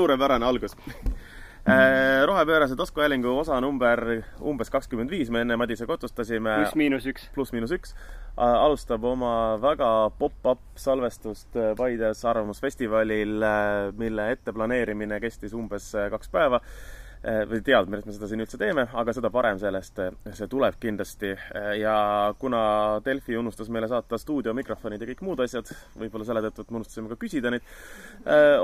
suurepärane algus Äh, rohepöörase taskuhäälingu osa number umbes kakskümmend viis, me enne Madisega otsustasime. pluss-miinus üks. pluss-miinus üks. alustab oma väga pop-up salvestust äh, Paides Arvamusfestivalil, äh, mille etteplaneerimine kestis umbes kaks päeva või teadma, et me seda siin üldse teeme, aga seda parem sellest, eh, see tuleb kindlasti. Eh, ja kuna Delfi unustas meile saata stuudiomikrofonid ja kõik muud asjad, võib-olla selle tõttu, et me unustasime ka küsida neid,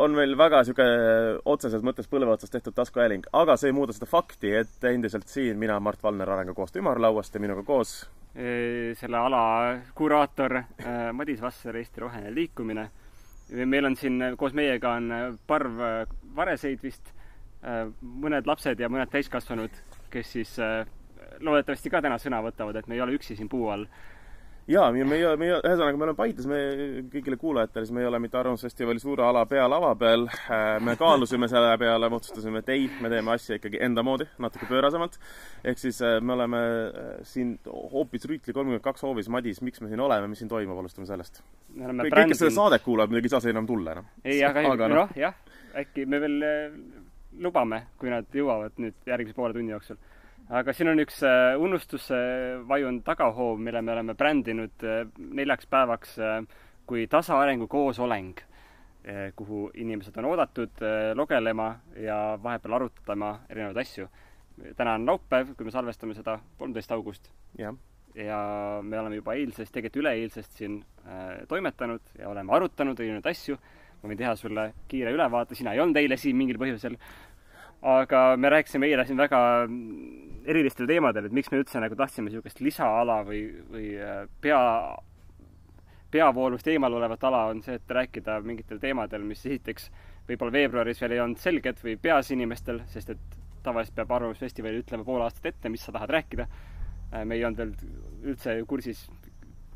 on meil väga niisugune otseses mõttes põlve otsas tehtud taskuhääling. aga see ei muuda seda fakti, et endiselt siin mina, Mart Valner Arengukoostöö ümarlauast ja minuga koos selle ala kuraator Madis Vasser, Eesti Roheline Liikumine. meil on siin koos meiega on parv vareseid vist mõned lapsed ja mõned täiskasvanud, kes siis äh, loodetavasti ka täna sõna võtavad, et me ei ole üksi siin puu all. jaa, me, me, me, ühesõnaga, me oleme Paides, me kõigile kuulajatele, siis me ei ole mitte Arvamusfestivali suure ala pealava peal, äh, me kaalusime selle peale, me otsustasime, et ei, me teeme asja ikkagi enda moodi, natuke pöörasemalt. ehk siis me oleme siin hoopis Rüütli kolmkümmend kaks hoovis, Madis, miks me siin oleme, mis siin toimub, alustame sellest. kõik, kes seda saadet kuulavad, muidugi ei saa siia enam tulla enam. ei, aga, aga noh, jah, äkki me veel lubame, kui nad jõuavad nüüd järgmise poole tunni jooksul. aga siin on üks äh, unustusse vajunud tagahoov, mille me oleme brändinud äh, neljaks päevaks äh, kui tasaarengu koosoleng, kuhu inimesed on oodatud logelema ja vahepeal arutama erinevaid asju. täna on laupäev, kui me salvestame seda, kolmteist august. ja me oleme juba eilsest, tegelikult üleeilsest siin toimetanud ja oleme arutanud erinevaid asju ma võin teha sulle kiire ülevaate, sina ei olnud eile siin mingil põhjusel aga me rääkisime eile siin väga erilistel teemadel, et miks me üldse nagu tahtsime niisugust lisaala või, või äh, pea, peavoolust eemal olevat ala, on see, et rääkida mingitel teemadel, mis esiteks võib-olla veebruaris veel ei olnud selged või peas inimestel, sest et tavaliselt peab Arvamusfestivalil ütlema pool aastat ette, mis sa tahad rääkida. Äh, me ei olnud veel üldse kursis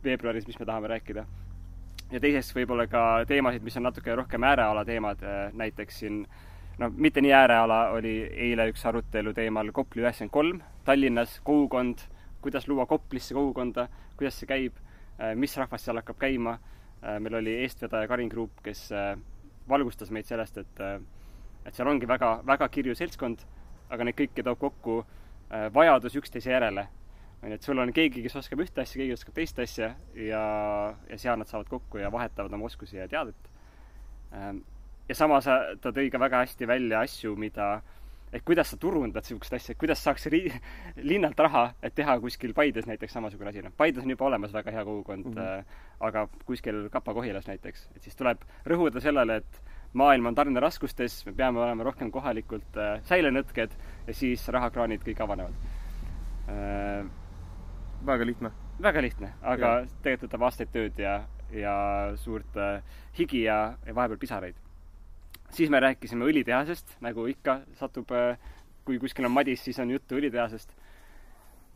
veebruaris, mis me tahame rääkida. Ja teiseks võib-olla ka teemasid, mis on natuke rohkem ääreala teemad, äh, näiteks siin no mitte nii ääreala, oli eile üks arutelu teemal Kopli üheksakümmend kolm, Tallinnas kogukond, kuidas luua Koplisse kogukonda, kuidas see käib, äh, mis rahvas seal hakkab käima. Äh, meil oli eestvedaja Karin Kruup, kes valgustas meid sellest, et, et seal ongi väga, väga kirju seltskond, aga neid kõiki toob kokku vajadus üksteise järele. On ju, et sul on keegi, kes oskab ühte asja, keegi oskab teist asja ja, ja seal nad saavad kokku ja vahetavad oma oskusi ja teadet ähm, ja samas äh, ta tõi ka väga hästi välja asju, mida, et kuidas sa turundad niisugust asja, et kuidas saaks ri-, linnalt raha, et teha kuskil Paides näiteks samasugune asi, noh, Paides on juba olemas väga hea kogukond mm, -hmm. aga kuskil Kapa-Kohilas näiteks, et siis tuleb rõhuda sellele, et maailm on tarneraskustes, me peame olema rohkem kohalikult äh, säilenõtked ja siis rahakraanid kõik avanevad äh,. Väga lihtne. väga lihtne, aga ja. tegelikult võtab aastaid tööd ja, ja suurt äh, higi ja, ja vahepeal pisaraid siis me rääkisime õlitehasest, nagu ikka satub, äh, kui kuskil on Madis, siis on juttu õlitehasest.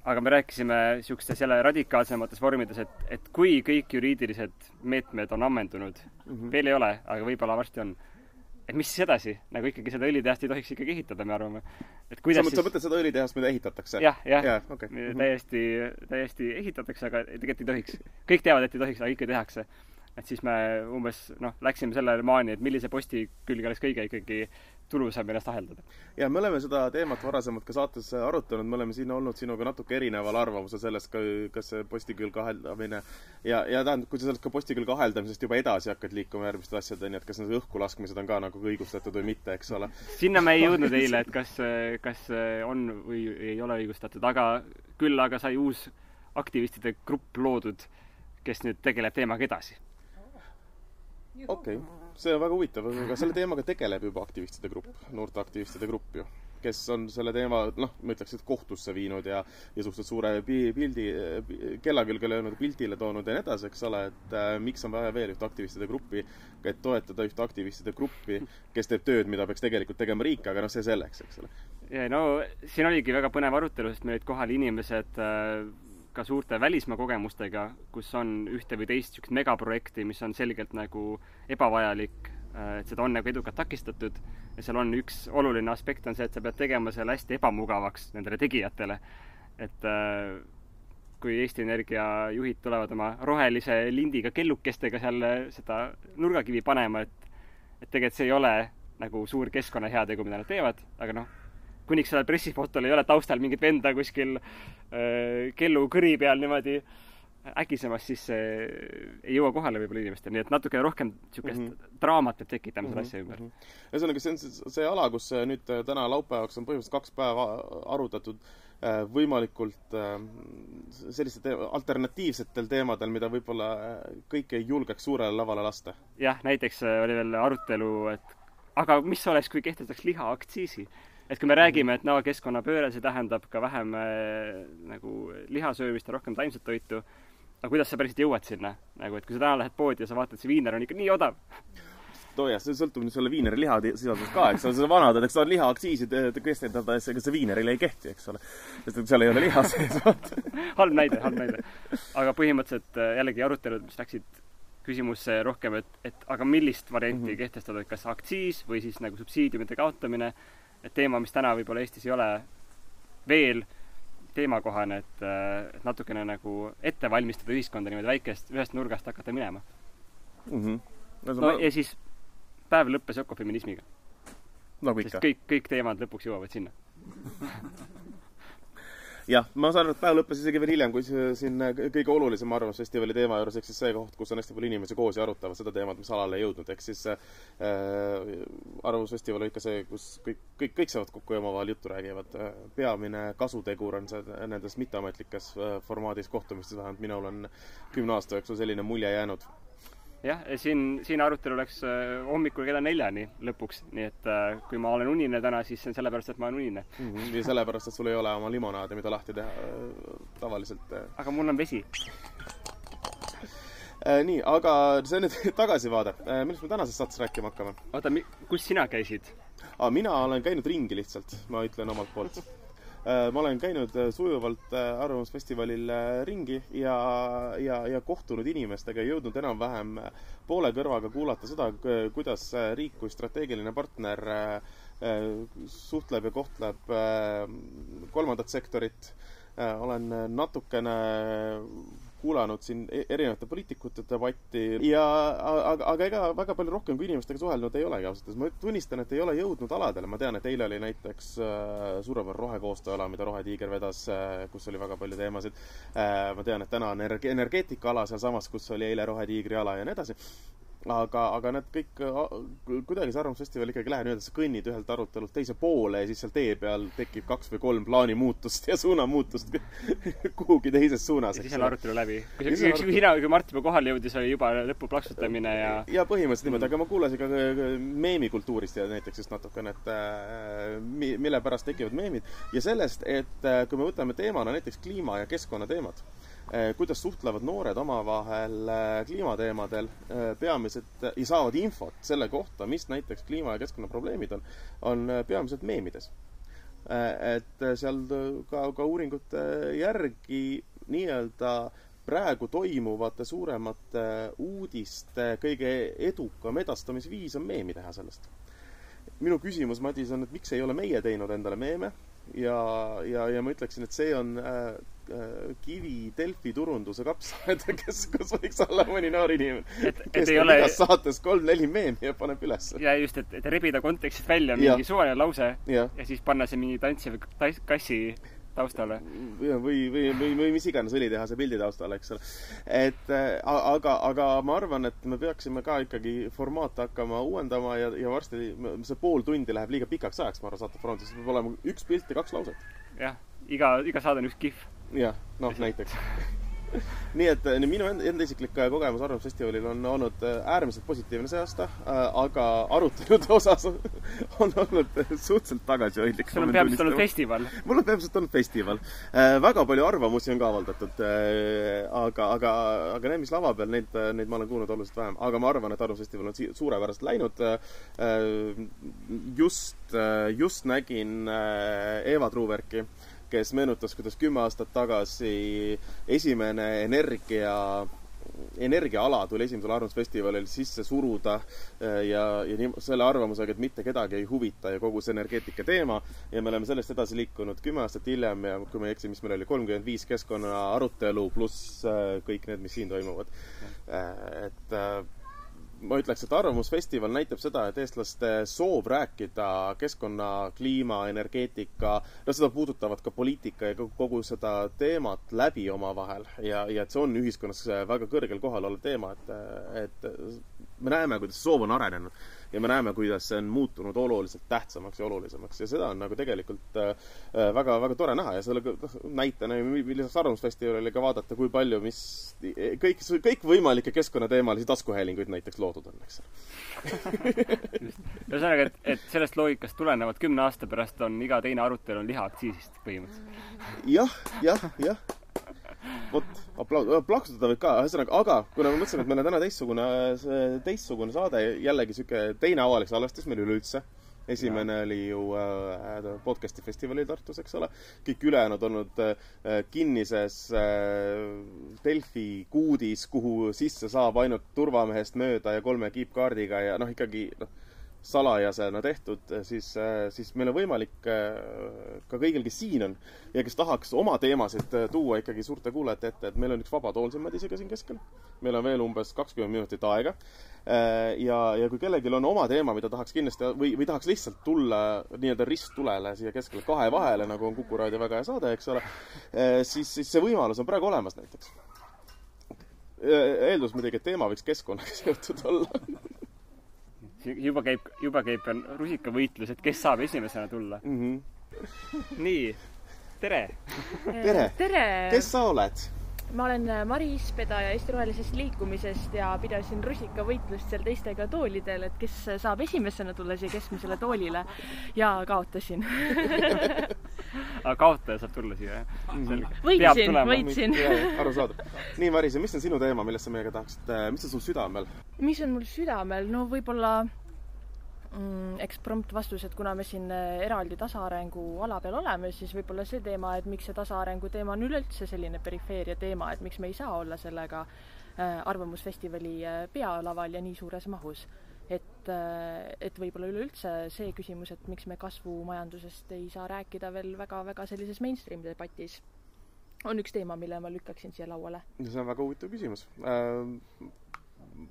aga me rääkisime niisugustes jälle radikaalsemates vormides, et, et kui kõik juriidilised meetmed on ammendunud mm, -hmm. veel ei ole, aga võib-olla varsti on, et mis siis edasi, nagu ikkagi seda õlitehast ei tohiks ikkagi ehitada, me arvame. et kuidas sa, siis... sa mõtled seda õlitehast, mida ehitatakse? jah, jah ja, okay. -hmm. täiesti, täiesti ehitatakse, aga tegelikult ei tohiks. kõik teavad, et ei tohiks, aga ikka tehakse et siis me umbes noh, läksime sellele maani, et millise posti külge oleks kõige ikkagi tulusam ennast aheldada. ja me oleme seda teemat varasemalt ka saates arutanud, me oleme siin olnud sinuga natuke erineval arvamusel sellest ka, kas see postikülg aheldamine ja, ja tähendab, kui sa sellest ka postikülge aheldamisest juba edasi hakkad liikuma järgmiste asjadeni, et kas need õhku laskmised on ka nagu õigustatud või mitte, eks ole. sinna me ei jõudnud eile, et kas, kas on või ei ole õigustatud, aga küll aga sai uus aktivistide grupp loodud, kes nüüd tegeleb teemaga edasi okei okay., see on väga huvitav, aga selle teemaga tegeleb juba aktivistide grupp, noorteaktivistide grupp ju, kes on selle teema, noh, ma ütleks, et kohtusse viinud ja ja suhteliselt suure pildi, kella külge löönud, pildile toonud ja nii edasi, eks ole, et äh, miks on vaja veel ühte aktivistide gruppi, et toetada ühte aktivistide gruppi, kes teeb tööd, mida peaks tegelikult tegema riik, aga noh, see selleks, eks ole. no siin oligi väga põnev arutelu, sest meil olid kohal inimesed äh, ka suurte välismaa kogemustega, kus on ühte või teist niisugust megaprojekti, mis on selgelt nagu ebavajalik, äh, et seda on nagu edukalt takistatud ja seal on üks oluline aspekt on see, et sa pead tegema selle hästi ebamugavaks nendele tegijatele. et äh, kui Eesti Energia juhid tulevad oma rohelise lindiga kellukestega seal seda nurgakivi panema, et et tegelikult see ei ole nagu suur keskkonnaheategu, mida nad teevad, aga noh, kuniks sellel pressifotol ei ole taustal mingit venda kuskil äh, kellu kõri peal niimoodi äkisemas, siis see ei jõua kohale võib-olla inimestele, nii et natukene rohkem niisugust mm -hmm. draamat peab tekitama selle mm -hmm. asja ümber. Mhm. ühesõnaga, see on see, see ala, kus nüüd täna laupäevaks on põhimõtteliselt kaks päeva arutatud äh, võimalikult äh, sellistel alternatiivsetel teemadel, mida võib-olla kõik ei julgeks suurele lavale lasta. jah, näiteks oli veel arutelu, et aga mis oleks, kui kehtestataks lihaaktsiisi? Et kui me räägime, et no keskkonnapööre, see tähendab ka vähem äh, nagu lihasöömist ja rohkem taimset toitu, aga kuidas sa päriselt jõuad sinna? nagu, et kui sa täna lähed poodi ja sa vaatad, see viiner on ikka nii odav oo jah, see sõltub nüüd selle viineri lihasisaldusest ka, eks ole, seda vanad, et eks ta on lihaaktsiisi kehtestada, ega see viinerile ei kehti, eks ole. sest et seal ei ole liha sees, halb näide, halb näide. aga põhimõtteliselt äh, jällegi arutelud, mis läksid küsimusse rohkem, et, et aga millist varianti mm -hmm. kehtestada, et kas aktsiis või siis nagu subsiidiumite kaotamine et teema, mis täna võib-olla Eestis ei ole veel teemakohane, et, et natukene nagu ette valmistada ühiskonda niimoodi väikest, ühest nurgast hakata minema mm. -hmm. no, no ja siis päev lõppes ökofeminismiga. nagu ikka. kõik, kõik teemad lõpuks jõuavad sinna jah, ma saan aru, et päev lõppes isegi veel hiljem, kui siin kõige olulisem Arvamusfestivali teema juures, ehk siis see koht, kus on hästi palju inimesi koos ja arutavad seda teemat, mis alale ei jõudnud, ehk siis äh, Arvamusfestival on ikka see, kus kõik, kõik, kõik saavad kokku ja omavahel juttu räägivad. peamine kasutegur on see nendes mitteametlikes äh, formaadis kohtumistes, vähemalt minul on kümne aasta jooksul selline mulje jäänud jah, siin, siin arutelu läks äh, hommikul kella neljani lõpuks, nii et äh, kui ma olen unine täna, siis see on sellepärast, et ma olen unine mm. -hmm. ja sellepärast, et sul ei ole oma limonaadi, mida lahti teha äh, tavaliselt. aga mul on vesi. nii, aga see on nüüd tagasivaade. millest me tänases saates rääkima hakkame? oota, kus sina käisid? mina olen käinud ringi lihtsalt, ma ütlen omalt poolt ma olen käinud äh, sujuvalt äh, Arvamusfestivalil ringi ja, ja, ja kohtunud inimestega jõudnud enam-vähem poole kõrvaga kuulata seda, kuidas riik kui strateegiline partner suhtleb ja kohtleb kolmandat sektorit. olen natukene kuulanud siin e-, erinevate poliitikute debatti ja aga, aga ega väga palju rohkem kui inimestega suhelnud ei olegi ausalt öeldes. ma tunnistan, et ei ole jõudnud aladele, ma tean, et eile oli näiteks äh, suurepärane rohekoostööala, mida Rohetiiger vedas äh,, kus oli väga palju teemasid äh,. ma tean, et täna on energe-, energeetikaala sealsamas, kus oli eile Rohetiigri ala ja nii edasi aga, aga need kõik, kuidagi see Arvamusfestival ikkagi läheb nii-öelda, sa kõnnid ühelt arutelult teise poole ja siis seal tee peal tekib kaks või kolm plaanimuutust ja suunamuutust kuhugi teises suunas. ja siis on arutelu läbi. kui, kui, kui sina, kui Mart juba kohale jõudis, oli juba lõpu plaksutamine ja ja põhimõtteliselt niimoodi, aga ma kuulasin ka meemikultuurist ja näiteks just natukene, et äh, mille pärast tekivad meemid ja sellest, et äh, kui me võtame teemana näiteks kliima- ja keskkonnateemad Eh, kuidas suhtlevad noored omavahel eh, kliimateemadel eh, peamiselt ja saavad infot selle kohta, mis näiteks kliima- ja keskkonnaprobleemid on, on peamiselt meemides. et seal ka, ka uuringute järgi nii-öelda praegu toimuvate suuremate uudiste kõige edukam edastamisviis on meemi teha sellest. minu küsimus, Madis, on, et miks ei ole meie teinud endale meeme ja, ja, ja ma ütleksin, et see on äh, Äh, kivi Delfi turunduse kapsaaeda, kes, kus võiks olla mõni noor inimene, kes teeb ole... igas saates kolm-neli meemi ja paneb üles. ja just, et, et rebida kontekstist välja mingi suvaline lause ja. ja siis panna see mingi tantsiv kassi taustale. või, või, või, või mis iganes õlitehase pildi taustale, eks ole. et äh, aga, aga ma arvan, et me peaksime ka ikkagi formaate hakkama uuendama ja, ja varsti see pool tundi läheb liiga pikaks ajaks, ma arvan, saate formaadis peab olema üks pilt ja kaks lauset. jah, iga, iga saade on üks kihv jah, noh näiteks nii et minu enda, enda isiklik äh, kogemus Arvamusfestivalil on olnud äh, äärmiselt positiivne see aasta, äh, aga arutelude osas on olnud suhteliselt tagasihoidlik. sul on peamiselt olnud festival? mul on peamiselt olnud festival. väga palju arvamusi on ka avaldatud, aga, aga, aga need, mis lava peal, neid, neid ma olen kuulnud oluliselt vähem. aga ma arvan, et Arvamusfestival on suurepäraselt läinud. just, just nägin Eva Truuverki kes meenutas, kuidas kümme aastat tagasi esimene energia energiaala tuli esimesel arvamusfestivalil sisse suruda äh, ja, ja nii, selle arvamusega, et mitte kedagi ei huvita ja kogu see energeetika teema. ja me oleme sellest edasi liikunud kümme aastat hiljem ja kui ma ei eksi, mis meil oli, kolmkümmend viis keskkonna arutelu pluss äh, kõik need, mis siin toimuvad. Äh, et ma ütleks, et Arvamusfestival näitab seda, et eestlaste soov rääkida keskkonna, kliima, energeetika, no seda puudutavad ka poliitika ja kogu seda teemat läbi omavahel. Ja, ja et see on ühiskonnas väga kõrgel kohal olev teema, et, et me näeme, kuidas soov on arenenud ja me näeme, kuidas see on muutunud oluliselt tähtsamaks ja olulisemaks. Ja seda on nagu tegelikult äh, väga, väga tore näha. Ja sellega noh, näitena lisaks Arvamusfestivalile ka vaadata, kui palju, mis kõik, kõikvõimalikke keskkonnateemalisi taskuhäälinguid näiteks loodud on, eks. Ühesõnaga, et, et sellest loogikast tulenevalt kümne aasta pärast on iga teine arutelu on lihaaktsiisist põhimõtteliselt. jah, jah, jah vot, aplaus, plaksutada võib ka, ühesõnaga, aga kuna ma mõtlesin, et meil on täna teistsugune, teistsugune saade, jällegi sihuke teine avalik salvestus meil üleüldse. esimene ja. oli ju äh, podcast'i festivalil Tartus, eks ole. kõik ülejäänud olnud äh, kinnises äh, Delfi kuudis, kuhu sisse saab ainult turvamehest mööda ja kolme kiipkaardiga ja noh, ikkagi noh salajasena tehtud, siis, siis meil on võimalik äh, ka kõigil, kes siin on ja kes tahaks oma teemasid tuua ikkagi suurte kuulajate ette, et meil on üks vaba tool siin Madisega siin keskel. meil on veel umbes kakskümmend minutit aega. Ja, ja kui kellelgi on oma teema, mida tahaks kindlasti või, või tahaks lihtsalt tulla nii-öelda risttulele siia keskele kahe vahele, nagu on Kuku raadio väga hea saade, eks ole, siis, siis see võimalus on praegu olemas näiteks. eeldus muidugi, et teema võiks keskkonnaga seotud olla juba käib, juba käib rusikavõitlus, et kes saab esimesena tulla mm. -hmm. nii, tere! tere, tere.! kes sa oled? Ma olen äh, Maris, vedaja Eesti Rohelisest Liikumisest ja pidasin rusikavõitlust seal teistega toolidel, et kes saab esimesena tulla siia keskmisele toolile ja kaotasin aga kaotaja saab tulla siia, jah? Võitsin, võitsin. arusaadav. nii, Maris, ja mis on sinu teema, millest sa meiega tahaksid, äh, mis on sul südamel? mis on mul südamel, no võib-olla mm, eks prompt vastus, et kuna me siin äh, eraldi tasaarengu ala peal oleme, siis võib-olla see teema, et miks see tasaarengu teema on üleüldse selline perifeeria teema, et miks me ei saa olla sellega äh, Arvamusfestivali äh, pealaval ja nii suures mahus. et, et võib-olla üleüldse see küsimus, et miks me kasvumajandusest ei saa rääkida veel väga-väga sellises mainstream debatis, on üks teema, mille ma lükkaksin siia lauale. see on väga huvitav küsimus äh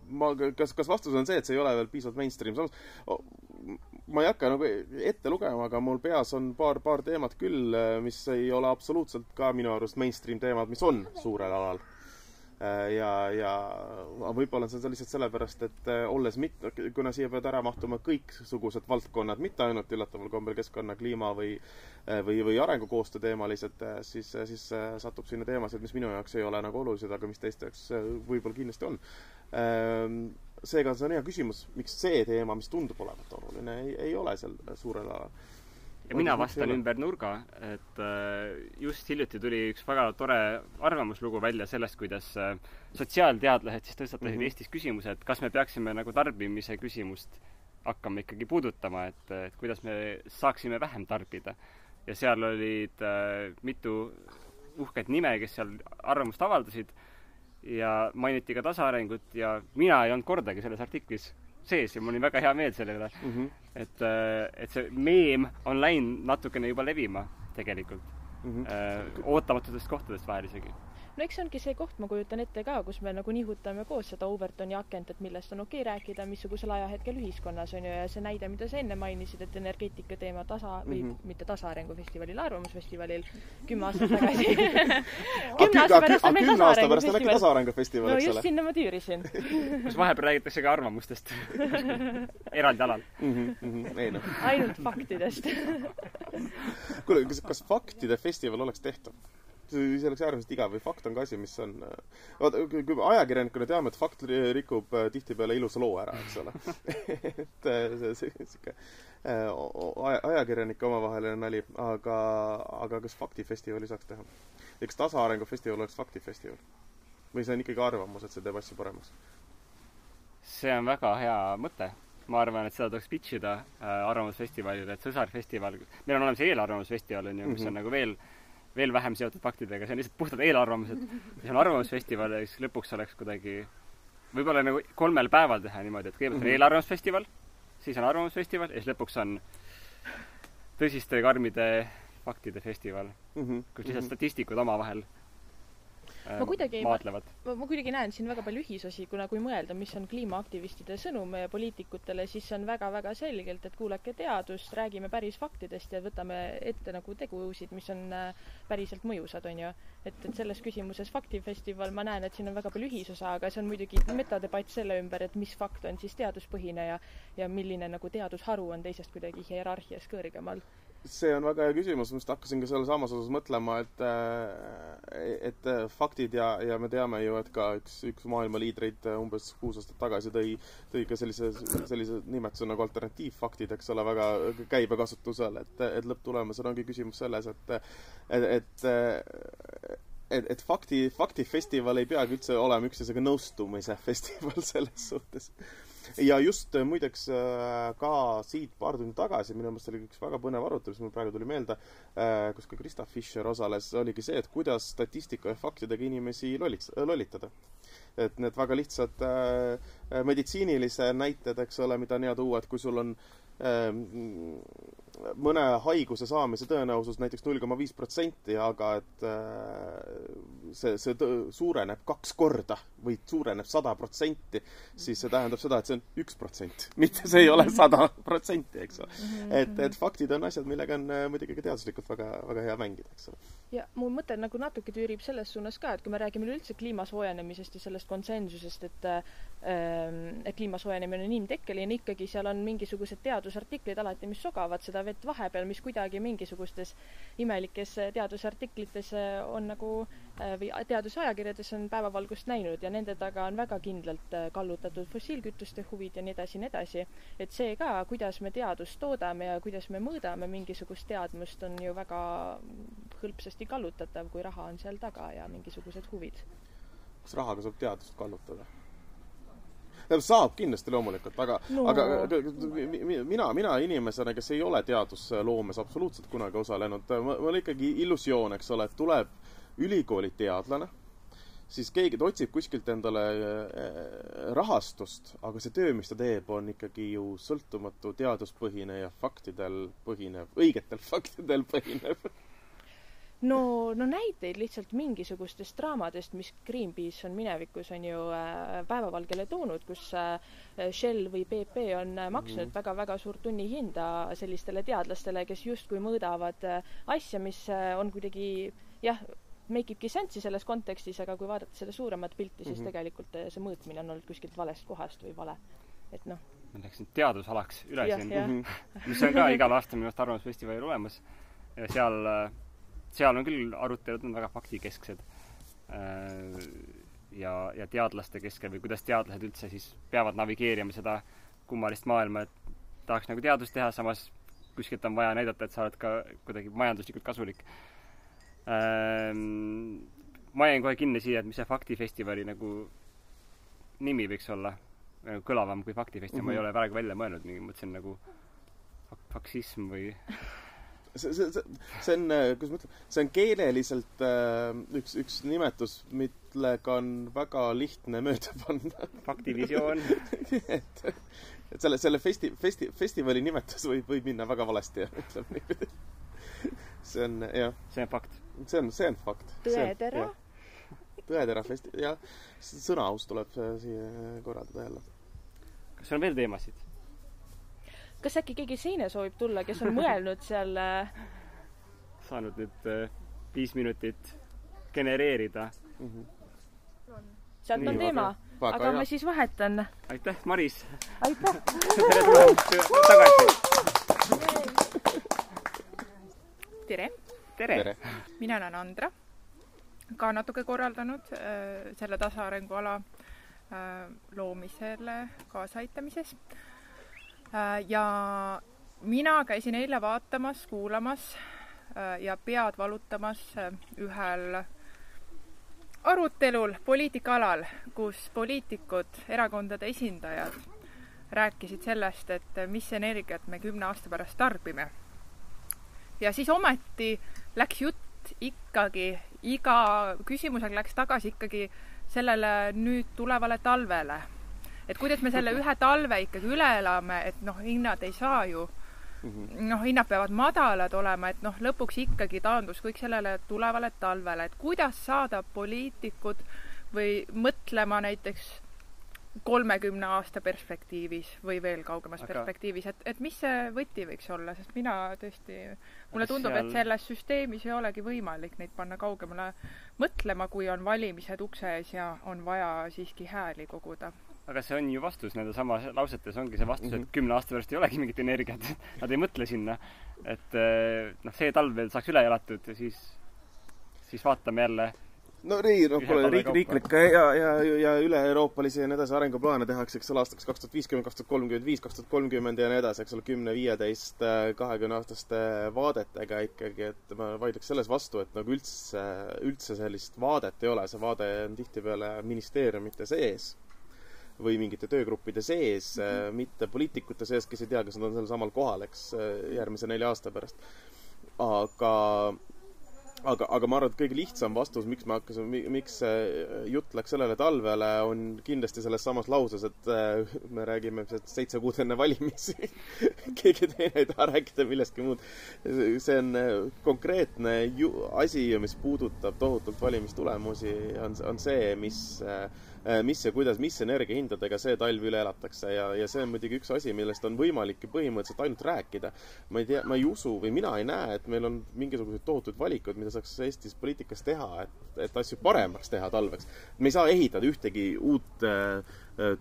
ma, kas, kas vastus on see, et see ei ole veel piisavalt mainstream, samas ma ei hakka nagu ette lugema, aga mul peas on paar, paar teemat küll, mis ei ole absoluutselt ka minu arust mainstream teemad, mis on suurel alal Äh, ja, ja võib-olla on see lihtsalt sellepärast, et äh, olles mit-, kuna siia peavad ära mahtuma kõiksugused valdkonnad, mitte ainult üllataval kombel keskkonna, kliima või või, või arengukoostöö teemalised, siis, siis satub sinna teemasid, mis minu jaoks ei ole nagu olulised, aga mis teiste jaoks võib-olla kindlasti on. Ähm, seega see on hea küsimus, miks see teema, mis tundub olevat oluline, ei, ei ole seal suurel alal ja mina vastan ümber nurga, et äh, just hiljuti tuli üks väga tore arvamuslugu välja sellest, kuidas äh, sotsiaalteadlased siis tõstatasid mm -hmm. Eestis küsimuse, et kas me peaksime nagu tarbimise küsimust hakkama ikkagi puudutama, et, et kuidas me saaksime vähem tarbida. ja seal olid äh, mitu uhket nime, kes seal arvamust avaldasid ja mainiti ka tasaarengut ja mina ei olnud kordagi selles artiklis sees ja mul oli väga hea meel selle üle mm. -hmm. et, äh, et see meem on läinud natukene juba levima tegelikult mm. -hmm. ootamatutest kohtadest vahel isegi no eks see ongi see koht, ma kujutan ette ka, kus me nagu nihutame koos seda Overtoni akent, et millest on okei okay rääkida, missugusel ajahetkel ühiskonnas on ju, ja see näide, mida sa enne mainisid, et energeetika teema tasa või mm -hmm. mitte tasaarengu festivalil, arvamusfestivalil kümme aastat tagasi kümne aasta pärast on meil tasaarengu festival. no just sinna ma tüürisin kus vahepeal räägitakse ka arvamustest eraldi alal mm. -hmm, mm -hmm. ei noh. ainult faktidest kuule, kas, kas faktide festival oleks tehtav? See oleks äärmiselt igav või fakt on ka asi, mis on vaata, kui me ajakirjanikuna teame, et fakt rikub äh, tihtipeale ilusa loo ära, eks ole et äh, see, see sihuke äh, ajakirjanike omavaheline nali, aga, aga kas faktifestivali saaks teha? ja kas tasaarengu festival oleks faktifestival? või see on ikkagi arvamus, et see teeb asju paremaks? see on väga hea mõte ma arvan, et seda tuleks pitch ida äh, Arvamusfestivalile, et sõsarfestival, meil on olemas eelarvamusfestival, on ju, mis mm -hmm. on nagu veel veel vähem seotud faktidega, see on lihtsalt puhtad eelarvamused. mis on arvamusfestival ja siis lõpuks oleks kuidagi võib-olla nagu kolmel päeval teha niimoodi, et kõigepealt on mm -hmm. eelarvamusfestival, siis on arvamusfestival ja siis lõpuks on tõsiste karmide faktide festival mm, -hmm. kus lihtsalt -hmm. statistikud omavahel ma kuidagi ei maadlevad. ma, ma kuidagi näen siin väga palju ühisosi, kuna kui mõelda, mis on kliimaaktivistide sõnum poliitikutele, siis on väga-väga selgelt, et kuulake teadust, räägime päris faktidest ja võtame ette nagu tegusid, mis on äh, päriselt mõjusad, on ju. et, et selles küsimuses Faktifestival, ma näen, et siin on väga palju ühisosa, aga see on muidugi metadebatt selle ümber, et mis fakt on siis teaduspõhine ja ja milline nagu teadusharu on teisest kuidagi hierarhias kõrgemal see on väga hea küsimus, ma just hakkasin ka selle samas osas mõtlema, et äh, et äh, faktid ja, ja me teame ju, et ka üks, üks maailma liidreid äh, umbes kuus aastat tagasi tõi, tõi ka sellise, sellise nimetuse nagu alternatiivfaktid, eks ole, väga käibekasutusele, et, et lõpptulemusena ongi küsimus selles, et et, et et, et fakti, faktifestival ei peagi üldse olema üksteisega nõustumise festival selles suhtes ja just äh, muideks äh, ka siit paar tundi tagasi, minu meelest oli üks väga põnev arutelu, mis mul praegu tuli meelde, äh, kus ka Krista Fischer osales, oligi see, et kuidas statistika ja faktidega inimesi lollits-, lollitada. et need väga lihtsad meditsiinilise näited, eks ole, mida on hea tuua, et kui sul on äh, mõne haiguse saamise tõenäosus näiteks null koma viis protsenti, aga et äh, see, see suureneb kaks korda või suureneb sada protsenti, siis see tähendab seda, et see on üks protsent, mitte see ei ole sada protsenti, eks ole. et, et faktid on asjad, millega on äh, muidugi ka teaduslikult väga, väga hea mängida, eks ole. Ja mu mõte nagu natuke tüürib selles suunas ka, et kui me räägime üleüldse kliima soojenemisest ja sellest konsensusest, et ähm, et kliima soojenemine on inimtekkeline, ikkagi seal on mingisugused teadusartiklid alati, mis sogavad seda vett vahepeal, mis kuidagi mingisugustes imelikes teadusartiklites on nagu äh, või teadusajakirjades on päevavalgust näinud ja nende taga on väga kindlalt äh, kallutatud fossiilkütuste huvid ja nii edasi nii edasi. et see ka, kuidas me teadust toodame ja kuidas me mõõdame mingisugust teadmust, on ju väga hõlpsasti kallutatav, kui raha on seal taga ja mingisugused huvid. kas rahaga saab teadust kallutada? tähendab, saab kindlasti loomulikult, aga no., aga mina, mina inimesena, kes ei ole teadusloomes absoluutselt kunagi osalenud, mul on ikkagi illusioon, eks ole, et tuleb ülikooli teadlane, siis keegi, otsib kuskilt endale eh, rahastust, aga see töö, mis ta teeb, on ikkagi ju sõltumatu, teaduspõhine ja faktidel põhinev, õigetel faktidel põhinev no, no näiteid lihtsalt mingisugustest draamadest, mis Greenpeace on minevikus, on ju äh, päevavalgele toonud, kus äh, Shell või BP on äh, maksnud mhm. väga-väga mm -hmm. suurt tunnihinda sellistele teadlastele, kes justkui mõõdavad äh, asja, mis äh, on kuidagi jah, make ibki sense'i selles kontekstis, aga kui vaadata selle suuremat pilti, siis mm -hmm. tegelikult äh, see mõõtmine on olnud kuskilt valest kohast või vale. et noh. ma läks nüüd teadusalaks üle ja, siin, mis on ka igal aastal minu arust Arvamusfestivalil olemas ja seal äh, seal on küll arutelud on väga faktikesksed äh, ja, ja teadlaste keskel või kuidas teadlased üldse siis peavad navigeerima seda kummalist maailma, et tahaks nagu teadust teha, samas kuskilt on vaja näidata, et sa oled ka kuidagi majanduslikult kasulik. Ähm, ma jäin kohe kinni siia, et mis see faktifestivali nagu nimi võiks olla, nagu kõlavam kui faktifestival mm, -hmm. ma ei mhm. ole praegu välja mõelnud, mingi mõtlesin nagu faksism või see, see, see, see on, äh, kuidas ma ütlen, see on keeleliselt äh, üks, üks nimetus, millega on väga lihtne mööda panna. faktivisioon et, et selle, selle festi-, festi-, festivali nimetus võib, võib minna väga valesti, ütleme niipidi. see on, jah. see on fakt. See on, see on fakt. tõetera. tõetera festi-, jah. sõnaaus tuleb äh, siia korraldada jälle. kas on veel teemasid? kas äkki keegi teine soovib tulla, kes on mõelnud seal äh, saanud nüüd äh, viis minutit genereerida mm. -hmm. sealt on teema, aga hea. ma siis vahetan. aitäh, Maris! aitäh! tere tulemast tagasi! tere! Tere! mina olen Andra, ka natuke korraldanud äh, selle tasaarenguala äh, loomisele kaasaaitamises äh, Äh, ja mina käisin eile vaatamas, kuulamas äh, ja pead valutamas äh, ühel arutelul poliitikaalal, kus poliitikud, erakondade esindajad rääkisid sellest, et mis energiat me kümne aasta pärast tarbime. ja siis ometi läks jutt ikkagi, iga küsimusega läks tagasi ikkagi sellele nüüd tulevale talvele et kuidas me selle ühe talve ikkagi üle elame, et noh, hinnad ei saa ju -hmm. noh, hinnad peavad madalad olema, et noh, lõpuks ikkagi taandus kõik sellele tulevale talvele, et kuidas saada poliitikud või mõtlema näiteks kolmekümne aasta perspektiivis või veel kaugemas aga... perspektiivis, et, et mis see võti võiks olla, sest mina tõesti, mulle tundub seal..., et selles süsteemis ei olegi võimalik neid panna kaugemale mõtlema, kui on valimised ukse ees ja on vaja siiski hääli koguda. aga see on ju vastus nende sama lausetes, ongi see vastus mm, -hmm. et mhm. kümne aasta pärast ei olegi mingit energiat Nad ei mõtle sinna. et eh, noh, see talv veel saaks üle elatud ja siis, siis vaatame jälle no nii, noh, pole riik, riiklikke ja, ja, ja üle-euroopalisi ja nii edasi arenguplaane tehakse, eks ole, aastaks kaks tuhat viiskümmend, kaks tuhat kolmkümmend viis, kaks tuhat kolmkümmend ja nii edasi, eks ole, kümne, viieteist, kahekümne aastaste vaadetega ikkagi, et ma vaidleks selles vastu, et nagu üldse, üldse sellist vaadet ei ole, see vaade on tihtipeale ministeeriumite sees või mingite töögruppide sees mm, -hmm. mitte poliitikute sees, kes ei tea, kas nad on sel samal kohal, eks, järgmise nelja aasta pärast. aga aga, aga ma arvan, et kõige lihtsam vastus, miks me hakkasime, miks see jutt läks sellele talvele, on kindlasti selles samas lauses, et äh, me räägime seitse kuud enne valimisi keegi teine ei taha rääkida millestki muud. see on äh, konkreetne ju-, asi, mis puudutab tohutult valimistulemusi, on, on see, mis äh, Äh, mis ja kuidas, mis energiahindadega see talv üle elatakse ja, ja see on muidugi üks asi, millest on võimalik ju põhimõtteliselt ainult rääkida. ma ei tea, ma ei usu või mina ei näe, et meil on mingisuguseid tohutuid valikuid, mida saaks Eestis poliitikas teha, et, et asju paremaks teha talveks. me ei saa ehitada ühtegi uut äh, äh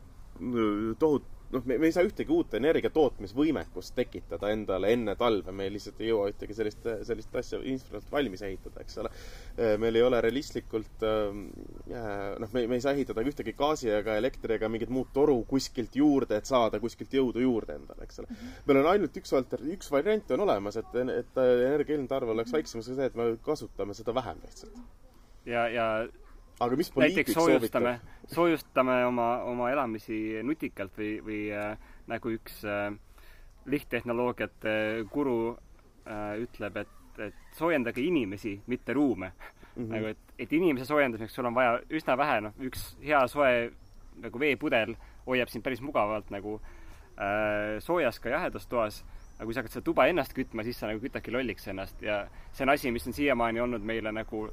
tohut-, noh, me, me ei saa ühtegi uut energiatootmisvõimekust tekitada endale enne talve, me lihtsalt ei jõua ühtegi sellist, sellist asja infralt valmis ehitada, eks ole. Äh, meil ei ole realistlikult ähm, äh, noh, me, me ei saa ehitada ühtegi gaasi ega elektri ega mingit muud toru kuskilt juurde, et saada kuskilt jõudu juurde endale, eks ole. Mhm. meil on ainult üks alter-, üks variant on olemas, et, et energia eelarve oleks väiksem, see, et me kasutame seda vähem lihtsalt. ja, ja aga mis poliitik soojustame, soojustame oma, oma elamisi nutikalt või, või äh, nagu üks äh, lihttehnoloogiate guru äh, ütleb, et, et soojendage inimesi, mitte ruume mm. -hmm. nagu, et, et inimese soojendamiseks sul on vaja üsna vähe, noh, üks hea soe nagu veepudel hoiab sind päris mugavalt nagu äh, soojas ka jahedas toas aga kui sa hakkad seda tuba ennast kütma, siis sa nagu kütadki lolliks ennast ja see on asi, mis on siiamaani olnud meile nagu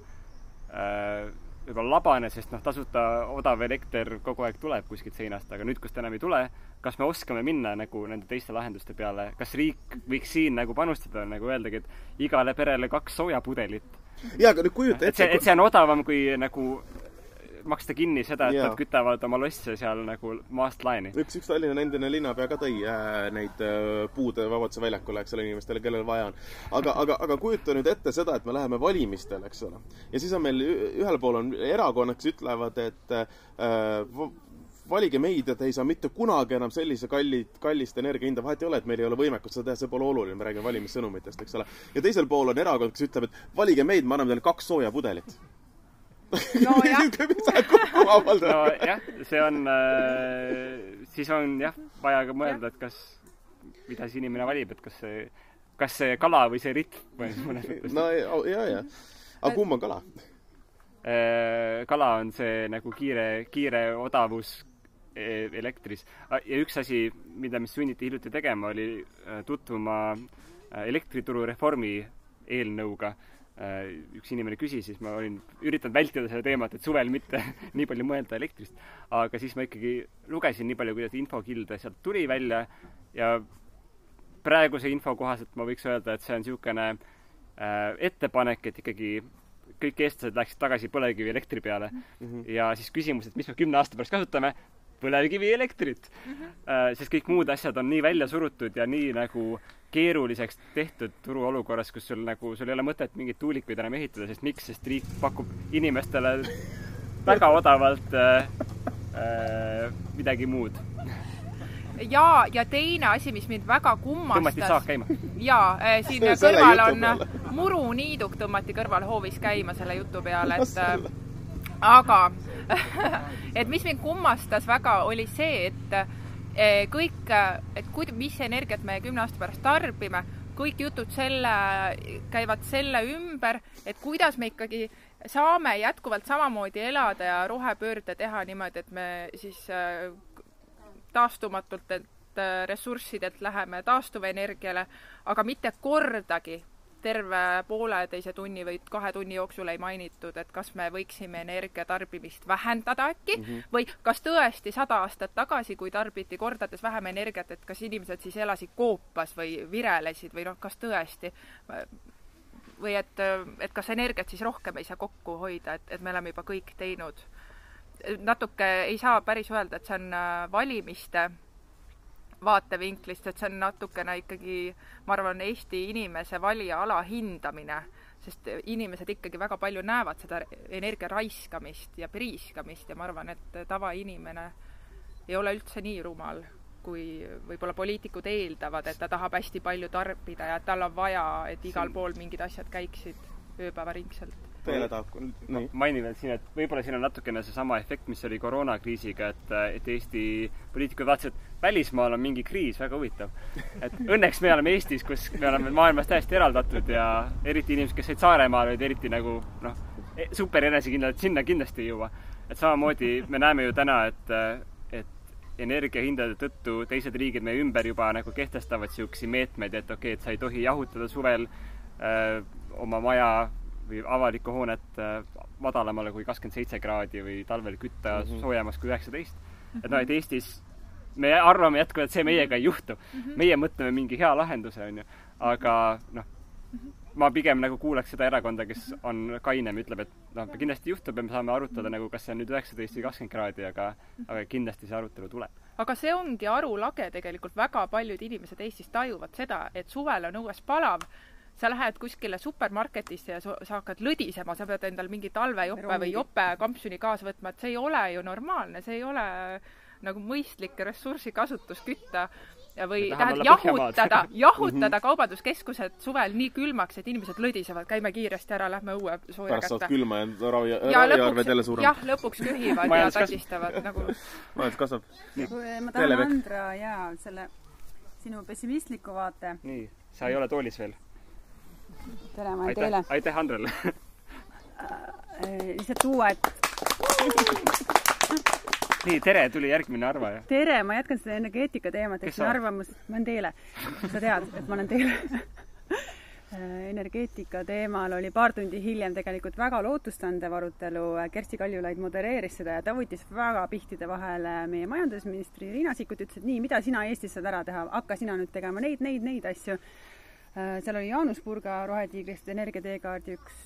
äh, võib-olla labane, sest noh, tasuta odav elekter kogu aeg tuleb kuskilt seinast, aga nüüd, kus ta enam ei tule, kas me oskame minna nagu nende teiste lahenduste peale, kas riik võiks siin nagu panustada, nagu öeldagi, et igale perele kaks soojapudelit? jaa, aga nüüd kujuta ette et see, et see on odavam kui nagu maksta kinni seda, et yeah. nad kütavad oma losse seal nagu maast laeni. üks, üks Tallinna endine linnapea ka tõi äh, neid äh, puude Vabaduse väljakule, eks ole, inimestele, kellel vaja on. aga, aga, aga kujuta nüüd ette seda, et me läheme valimistele, eks ole. ja siis on meil ühel pool on erakonnad, kes ütlevad, et äh, valige meid ja te ei saa mitte kunagi enam sellise kalli, kallist energiahinda, vahet ei ole, et meil ei ole võimekust seda teha, see pole oluline, me räägime valimissõnumitest, eks ole. ja teisel pool on erakond, kes ütleb, et valige meid, me anname teile kaks soojapudelit nojah nojah, see on äh,, siis on jah, vaja ka mõelda, et kas, mida see inimene valib, et kas see, kas see kala või see ritm mõnes mõttes. no ja, ja, ja. aga kumb on kala äh,? kala on see nagu kiire, kiire odavus e, elektris. ja üks asi, mida, mis sunniti hiljuti tegema, oli äh, tutvuma äh, elektrituru reformi eelnõuga üks inimene küsis, siis ma olin üritanud vältida seda teemat, et suvel mitte nii palju mõelda elektrist. aga siis ma ikkagi lugesin nii palju, kuidas infokilde sealt tuli välja ja praeguse info kohaselt ma võiks öelda, et see on niisugune äh, ettepanek, et ikkagi kõik eestlased läheksid tagasi põlevkivielektri peale mm. -hmm. ja siis küsimus, et mis me kümne aasta pärast kasutame, põlevkivielektrit mm. -hmm. sest kõik muud asjad on nii välja surutud ja nii nagu äh, keeruliseks tehtud turuolukorras, kus sul nagu, sul ei ole mõtet mingeid tuulikuid enam ehitada, sest miks, sest riik pakub inimestele väga odavalt äh, äh, midagi muud. ja, ja teine asi, mis mind väga kummastas. tõmmati saak käima. ja äh, siin kõrval on muruniiduk tõmmati kõrval hoovis käima selle jutu peale, et äh, aga et mis mind kummastas väga, oli see, et Eh, kõik, et kuid-, mis energiat me kümne aasta pärast tarbime, kõik jutud selle, käivad selle ümber, et kuidas me ikkagi saame jätkuvalt samamoodi elada ja rohepöörde teha niimoodi, et me siis äh, taastumatult äh, ressurssidelt läheme taastuvenergiale, aga mitte kordagi terve pooleteise tunni või kahe tunni jooksul ei mainitud, et kas me võiksime energiatarbimist vähendada äkki mm -hmm. või kas tõesti sada aastat tagasi, kui tarbiti kordades vähem energiat, et kas inimesed siis elasid koopas või virelesid või noh, kas tõesti või et, et kas energiat siis rohkem ei saa kokku hoida, et, et me oleme juba kõik teinud. natuke ei saa päris öelda, et see on valimiste vaatevinklist, et see on natukene ikkagi, ma arvan, Eesti inimese valija alahindamine, sest inimesed ikkagi väga palju näevad seda energia raiskamist ja priiskamist ja ma arvan, et tavainimene ei ole üldse nii rumal, kui võib-olla poliitikud eeldavad, et ta tahab hästi palju tarbida ja tal on vaja, et igal pool mingid asjad käiksid ööpäevaringselt teele tahab no,. mainin veel siin, et võib-olla siin on natukene seesama efekt, mis oli koroonakriisiga, et, et Eesti poliitikud vaatasid, et välismaal on mingi kriis, väga huvitav. et õnneks me oleme Eestis, kus me oleme maailmast täiesti eraldatud ja eriti inimesed, kes olid Saaremaal, olid eriti nagu noh, e-, super enesekindlad, et sinna kindlasti ei jõua. et samamoodi me näeme ju täna, et, et energiahindade tõttu teised riigid meie ümber juba nagu kehtestavad niisuguseid meetmeid, et okei okay,, et sa ei tohi jahutada suvel öö, oma maja või avalikku hoonet äh, madalamale kui kakskümmend seitse kraadi või talvel kütta mm -hmm. soojemaks kui üheksateist. et noh, et Eestis me arvame jätkuvalt, et see meiega ei juhtu mm. -hmm. meie mõtleme mingi hea lahenduse, onju. aga noh, ma pigem nagu kuulaks seda erakonda, kes on kainem, ütleb, et noh, kindlasti juhtub ja me saame arutada nagu, kas see on nüüd üheksateist või kakskümmend kraadi, aga, aga kindlasti see arutelu tuleb. aga see ongi arulage tegelikult, väga paljud inimesed Eestis tajuvad seda, et suvel on õues palav sa lähed kuskile supermarketisse ja sa, hakkad lõdisema, sa pead endale mingi talvejope või jope kampsuni kaasa võtma, et see ei ole ju normaalne, see ei ole nagu mõistlik ressursikasutus kütta ja või tähendab jahutada, jahutada -hmm. kaubanduskeskused suvel nii külmaks, et inimesed lõdisevad, käime kiiresti ära, lähme õue sooja pärast saad külma ja raviarved jälle suurem. jah, lõpuks köhivad ja tatistavad nagu. majandus kasvab. ma tahan Andra ja selle sinu pessimistliku vaate. nii, sa ei ole toolis veel tere, ma olen teile. aitäh Andrele äh, lihtsalt tuua, et nii, tere, tuli järgmine arvaja. tere, ma jätkan seda energeetika teemat, see arvamus, ma olen Teele. sa tead, et ma olen Teele äh, energeetika teemal oli paar tundi hiljem tegelikult väga lootustandev arutelu, Kersti Kaljulaid modereeris seda ja ta võttis väga pihtide vahele meie majandusministri. Riina Sikkut, ütles, et nii, mida sina Eestis saad ära teha, hakka sina nüüd tegema neid, neid, neid asju seal oli Jaanus Purga Rohetiigrist Energia teekaardi üks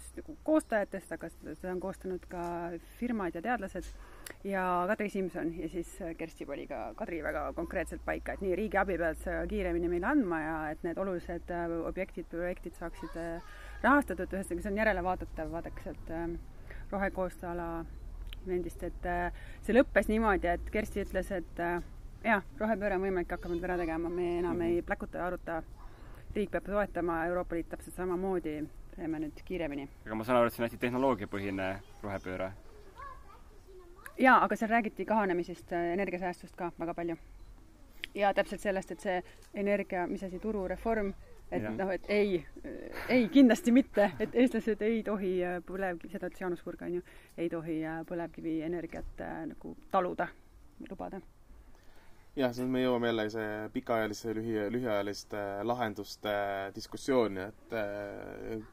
koostajatest, aga seda on koostanud ka firmad ja teadlased, ja Kadri Simson ja siis Kersti pani ka. Kadri väga konkreetselt paika, et nii, riigiabi pead sa kiiremini meile andma ja et need olulised äh, objektid, projektid saaksid äh, rahastatud, ühesõnaga see on järelevaadatav, vaadake sealt rohekoostööala nendist, et see lõppes niimoodi, et Kersti ütles, et jah, rohepööre on võimalik, hakkame nüüd ära tegema, me enam ei pläkuta ja aruta riik peab toetama, Euroopa Liit täpselt samamoodi, teeme nüüd kiiremini. aga ma saan aru, et see on hästi tehnoloogiapõhine rohepööre? jaa, aga seal räägiti kahanemisest, energiasäästust ka väga palju. ja täpselt sellest, et see energia, mis asi, turureform, et noh, et ei, ei, kindlasti mitte, et eestlased ei tohi põlevkivi, seda ütles Jaanus Purg, on ju, ei tohi põlevkivienergiat äh, nagu taluda, lubada jah, siis me jõuame jälle see pikaajalise, lühi, lühiajaliste lahenduste diskussiooni, et äh,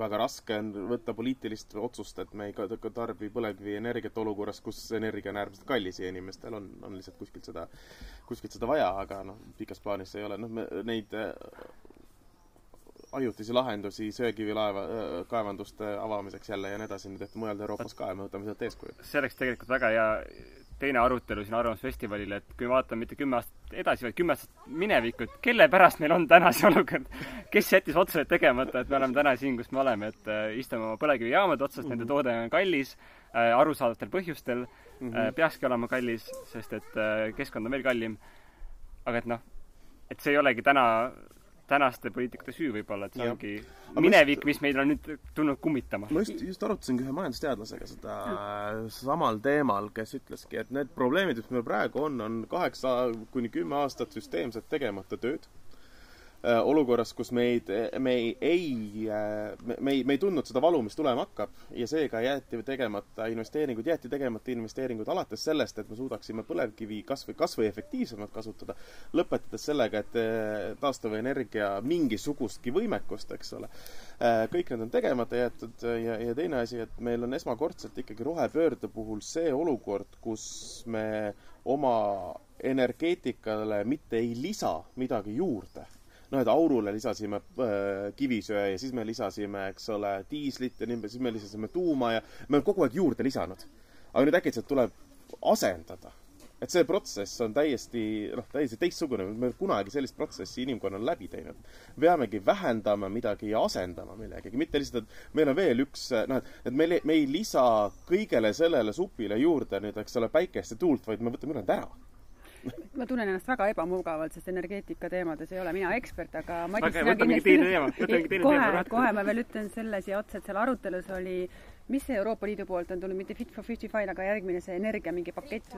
väga raske on võtta poliitilist otsust, et me ei tarbi põlevkivienergiat olukorras, kus energia on äärmiselt kallis ja inimestel on, on lihtsalt kuskilt seda, kuskilt seda vaja, aga noh, pikas plaanis ei ole, noh, neid äh, ajutisi lahendusi söekivilaeva, äh, kaevanduste avamiseks jälle ja nii edasi, on tehtud mujal Euroopas ka ja me võtame sealt eeskuju. see oleks tegelikult väga hea teine arutelu siin Arvamusfestivalil, et kui vaatame mitte kümme aastat edasi, vaid kümme aastat minevikku, et kelle pärast meil on täna see olukord, kes jättis otsused tegemata, et me oleme täna siin, kus me oleme, et äh, istume oma põlevkivijaamade otsas mm, -hmm. nende mhm. toode on kallis äh,, arusaadavatel põhjustel mm, -hmm. peakski olema kallis, sest et keskkond on veel kallim. aga et noh, et see ei olegi täna tänaste poliitikute süü võib-olla, et see ja. ongi Aga minevik, mis meid on nüüd tulnud kummitama. ma just, just arutasingi ühe majandusteadlasega seda samal teemal, kes ütleski, et need probleemid, mis meil praegu on, on kaheksa kuni kümme aastat süsteemset tegemata tööd olukorras, kus meid, me ei, ei, äh, me ei, me ei tundnud seda valu, mis tulema hakkab ja seega jäeti tegemata investeeringud, jäeti tegemata investeeringud alates sellest, et me suudaksime põlevkivi kas või, kas või efektiivsemalt kasutada, lõpetades sellega, et äh, taastuvenergia mingisugustki võimekust, eks ole. kõik need on tegemata jäetud ja, ja teine asi, et meil on esmakordselt ikkagi rohepöörde puhul see olukord, kus me oma energeetikale mitte ei lisa midagi juurde noh, et aurule lisasime äh, kivisöe ja siis me lisasime, eks ole, diislit ja nii, siis me lisasime tuuma ja me oleme kogu aeg juurde lisanud. aga nüüd äkitselt tuleb asendada. et see protsess on täiesti, noh, täiesti teistsugune, me ei ole kunagi sellist protsessi inimkonnal läbi teinud. peamegi vähendama midagi ja asendama millegagi, mitte lihtsalt, et meil on veel üks, noh, et, et me ei, me ei lisa kõigele sellele supile juurde nüüd, eks ole, päikest ja tuult, vaid me võtame ülejäänud ära ma tunnen ennast väga ebamugavalt, sest energeetika teemades ei ole mina ekspert, aga Madis okay, mingi teine teema, kohe, kohe ma veel ütlen selle siia otsa, et seal arutelus oli, mis see Euroopa Liidu poolt on tulnud, mitte Fit for 55, aga järgmine see energia mingi pakett.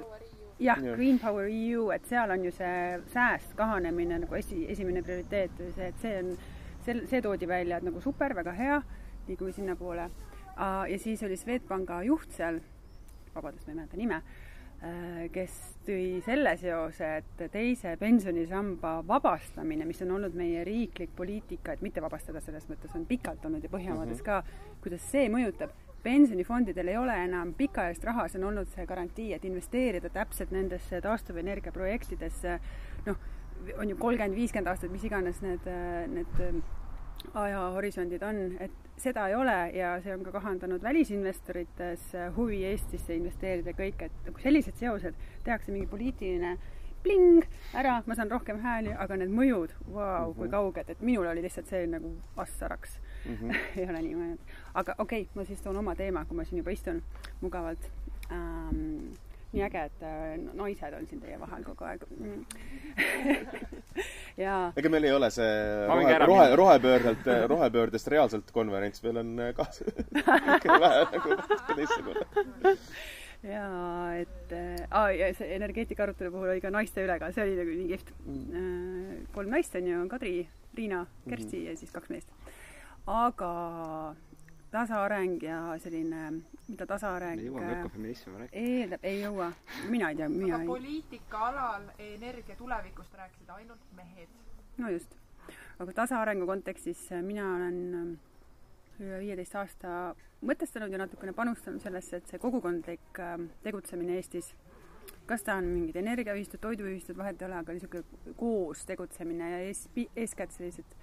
jah yeah., Green Power EU, et seal on ju see sääst, kahanemine nagu esi, esimene prioriteet või see, et see on, see, see toodi välja, et nagu super, väga hea, liigume sinnapoole. ja siis oli Swedbanka juht seal, vabandust, ma ei mäleta nime kes tõi selle seose, et teise pensionisamba vabastamine, mis on olnud meie riiklik poliitika, et mitte vabastada selles mõttes, on pikalt olnud ja Põhjamaades mm -hmm. ka, kuidas see mõjutab. pensionifondidel ei ole enam pikaajalist raha, see on olnud see garantii, et investeerida täpselt nendesse taastuvenergia projektidesse, noh, on ju kolmkümmend, viiskümmend aastat, mis iganes need, need ajahorisondid on, et seda ei ole ja see on ka kahandanud välisinvestorites huvi Eestisse investeerida kõik, et nagu sellised seosed, tehakse mingi poliitiline pling, ära, ma saan rohkem hääli, aga need mõjud, vau, kui mhm. kauged, et minul oli lihtsalt see nagu vassaraks mm. -hmm. ei ole nii mõelnud. aga okei okay,, ma siis toon oma teema, kui ma siin juba istun mugavalt ähm, nii äge, et äh, naised on siin teie vahel kogu aeg ja ega meil ei ole see rohe, rohe, rohepöördelt, rohepöördest reaalselt konverents, meil on äh, ka vähe nagu natuke teistsugune. jaa, et äh, ja see energeetika arutelu puhul oli ka naiste üle ka, see oli nagu nii kihvt mm.. kolm naist on ju, Kadri, Riina, Kersti mm -hmm. ja siis kaks meest. aga tasaareng ja selline, mida tasaareng me jõuame ökofeminismi rääkida. eeldab, ei jõua. mina ei tea, mina aga ei. poliitika alal energia tulevikust rääkisid ainult mehed. no just. aga tasaarengu kontekstis mina olen äh, üle viieteist aasta mõtestanud ja natukene panustanud sellesse, et see kogukondlik äh, tegutsemine Eestis, kas ta on mingid energiaühistud, toiduühistud, vahet ei ole, aga niisugune koos tegutsemine ja ees, eeskätt sellised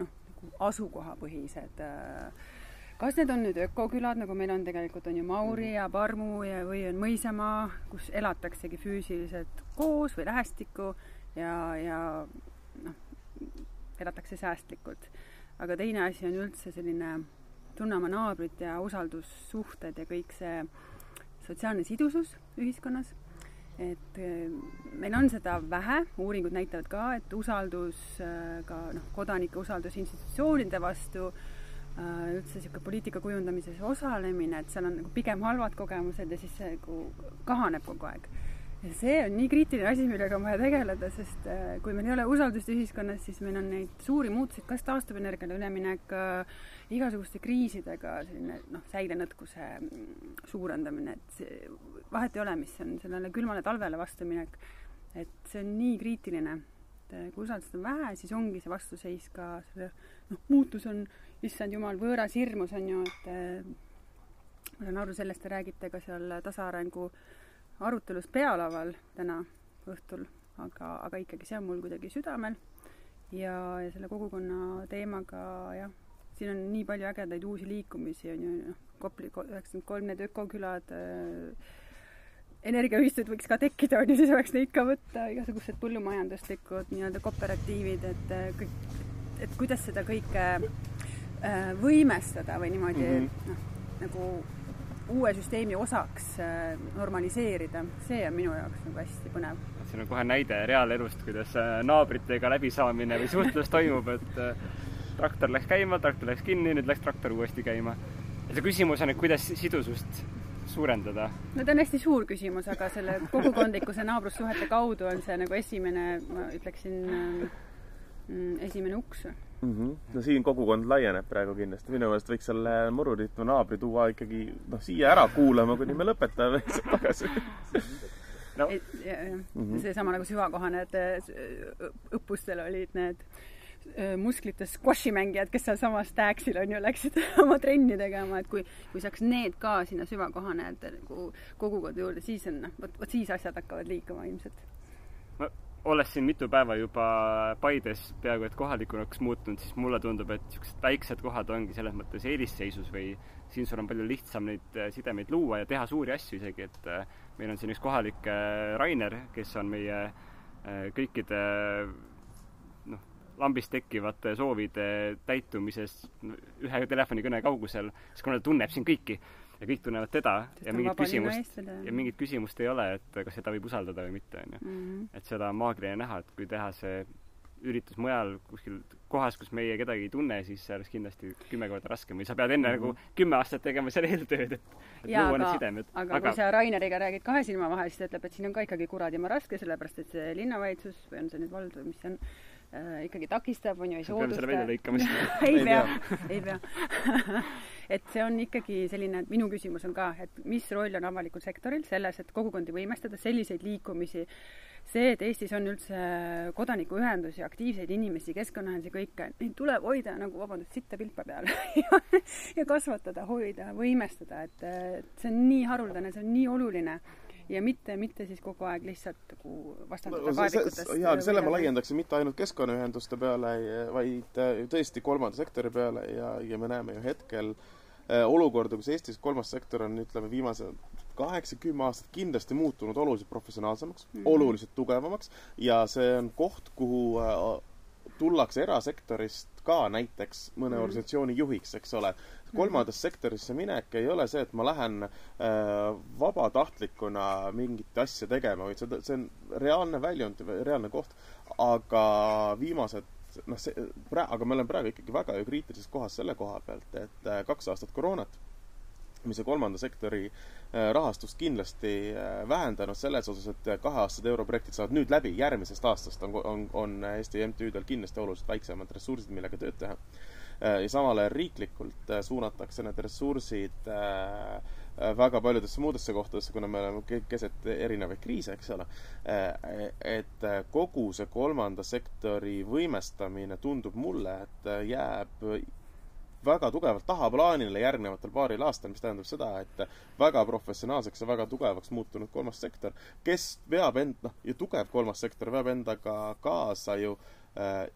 noh, nagu asukohapõhised äh, kas need on nüüd ökokülad, nagu meil on tegelikult, on ju Mauri mhm. ja Parmu ja, või on Mõisamaa, kus elataksegi füüsiliselt koos või lähestikku ja, ja noh, elatakse säästlikult. aga teine asi on üldse selline tunne oma naabrit ja usaldussuhted ja kõik see sotsiaalne sidusus ühiskonnas. et eh, meil on seda vähe, uuringud näitavad ka, et usaldus eh, ka noh, kodanike usaldus institutsioonide vastu üldse niisugune poliitika kujundamises osalemine, et seal on nagu pigem halvad kogemused ja siis see nagu kahaneb kogu aeg. ja see on nii kriitiline asi, millega on vaja tegeleda, sest äh, kui meil ei ole usaldust ühiskonnas, siis meil on neid suuri muutuseid, kas taastuvenergiale üleminek äh,, igasuguste kriisidega selline noh, säilenõtkuse mm, suurendamine, et see, vahet ei ole, mis on sellele külmale talvele vastuminek, et see on nii kriitiline, et äh, kui usaldust on vähe, siis ongi see vastuseis ka selle noh, muutus on issand jumal, võõras hirmus on ju, et äh, ma saan aru, sellest te räägite ka seal tasaarengu arutelus pealaval täna õhtul, aga, aga ikkagi see on mul kuidagi südamel. Ja, ja selle kogukonna teemaga jah, siin on nii palju ägedaid uusi liikumisi, on ju, noh, Kopli üheksakümmend kolm, need ökokülad äh,, energiaühistud võiks ka tekkida, on ju, siis oleks neid ka võtta, igasugused põllumajanduslikud nii-öelda kooperatiivid, et äh, kõik, et kuidas seda kõike võimestada või niimoodi mm -hmm. noh, nagu uue süsteemi osaks äh, normaliseerida, see on minu jaoks nagu hästi põnev. siin on kohe näide reaalelust, kuidas äh, naabritega läbisaamine või suhtlus toimub, et traktor läks käima, traktor läks kinni, nüüd läks traktor uuesti käima. ja see küsimus on, et kuidas sidusust suurendada? no ta on hästi suur küsimus, aga selle kogukondlikkuse naabrussuhete kaudu on see nagu esimene, ma ütleksin, mm, esimene uks mm. -hmm. no siin kogukond laieneb praegu kindlasti, minu meelest võiks selle mururiitma naabri tuua ikkagi noh, siia ära kuulama, kuni me lõpetame tagasi no.. -hmm. seesama nagu süvakohane, et õppustel olid need musklite squashi mängijad, kes sealsamas Staxil on ju, läksid oma trenni tegema, et kui, kui saaks need ka sinna süvakohanejate nagu kogukonda juurde, siis on noh, vot, vot siis asjad hakkavad liikuma ilmselt olles siin mitu päeva juba Paides peaaegu et kohalikumaks muutunud, siis mulle tundub, et niisugused väiksed kohad ongi selles mõttes eelisseisus või siin sul on palju lihtsam neid äh, sidemeid luua ja teha suuri asju isegi, et äh, meil on siin üks kohalik äh, Rainer, kes on meie kõikide noh, lambist tekkivate soovide täitumises ühe telefonikõne kaugusel, siis kuna ta tunneb siin kõiki ja kõik tunnevad teda Sest ja mingit küsimust, ja mingit küsimust ei ole, et kas seda võib usaldada või mitte, on ju. Mhm. et seda on maagiline näha, et kui teha see üritus mujal kuskil kohas, kus meie kedagi ei tunne, siis see oleks kindlasti kümme korda raskem või sa pead enne mm -hmm. nagu kümme aastat tegema seal eeltööd, et, et ja, luua need sidemed. aga, aga kui sa Raineriga räägid kahe silma vahel, siis ta ütleb, et siin on ka ikkagi kuradima raske, sellepärast et see linnavalitsus või on see nüüd vald või mis see on, äh, ikkagi takistab, on ju, ei soodusta. peame selle välja lõikama siis. Ei pea, ei pea. Et see on ikkagi selline, minu küsimus on ka, et mis roll on avalikul sektoril selles, et kogukondi võimestada, selliseid liikumisi, see, et Eestis on üldse kodanikuühendusi, aktiivseid inimesi, keskkonnaühendusi, kõike, neid tuleb hoida nagu, vabandust, sitta pilpa peal ja, kasvatada, hoida, võimestada, et, et see on nii haruldane, see on nii oluline ja mitte, mitte siis kogu aeg lihtsalt nagu vastandada no, kaevikutest. jaa, aga selle ma laiendaksin mitte ainult keskkonnaühenduste peale, vaid äh, tõesti kolmanda sektori peale ja, ja me näeme ju hetkel äh, olukorda, kus Eestis kolmas sektor on, ütleme, viimased kaheksa-kümme aastat kindlasti muutunud oluliselt professionaalsemaks mm, -hmm. oluliselt tugevamaks ja see on koht, kuhu äh, tullakse erasektorist ka näiteks mõne mm -hmm. organisatsiooni juhiks, eks ole. Kolmandasse sektorisse minek ei ole see, et ma lähen äh, vabatahtlikuna mingit asja tegema, vaid see, see on reaalne väljund, reaalne koht. aga viimased noh, see, aga me oleme praegu ikkagi väga ju kriitilises kohas selle koha pealt, et äh, kaks aastat koroonat mis on kolmanda sektori äh, rahastust kindlasti äh, vähendanud selles osas, et kaheaastased europrojektid saavad nüüd läbi, järgmisest aastast on, on, on Eesti MTÜ-del kindlasti oluliselt väiksemad ressursid, millega tööd teha. Äh, ja samal ajal riiklikult suunatakse need ressursid väga paljudesse muudesse kohtadesse, kuna me oleme keset erinevaid kriise, eks ole. et kogu see kolmanda sektori võimestamine tundub mulle, et jääb väga tugevalt tahaplaanile järgnevatel paaril aastal, mis tähendab seda, et väga professionaalseks ja väga tugevaks muutunud kolmas sektor, kes veab end, noh, ja tugev kolmas sektor veab endaga kaasa ju äh,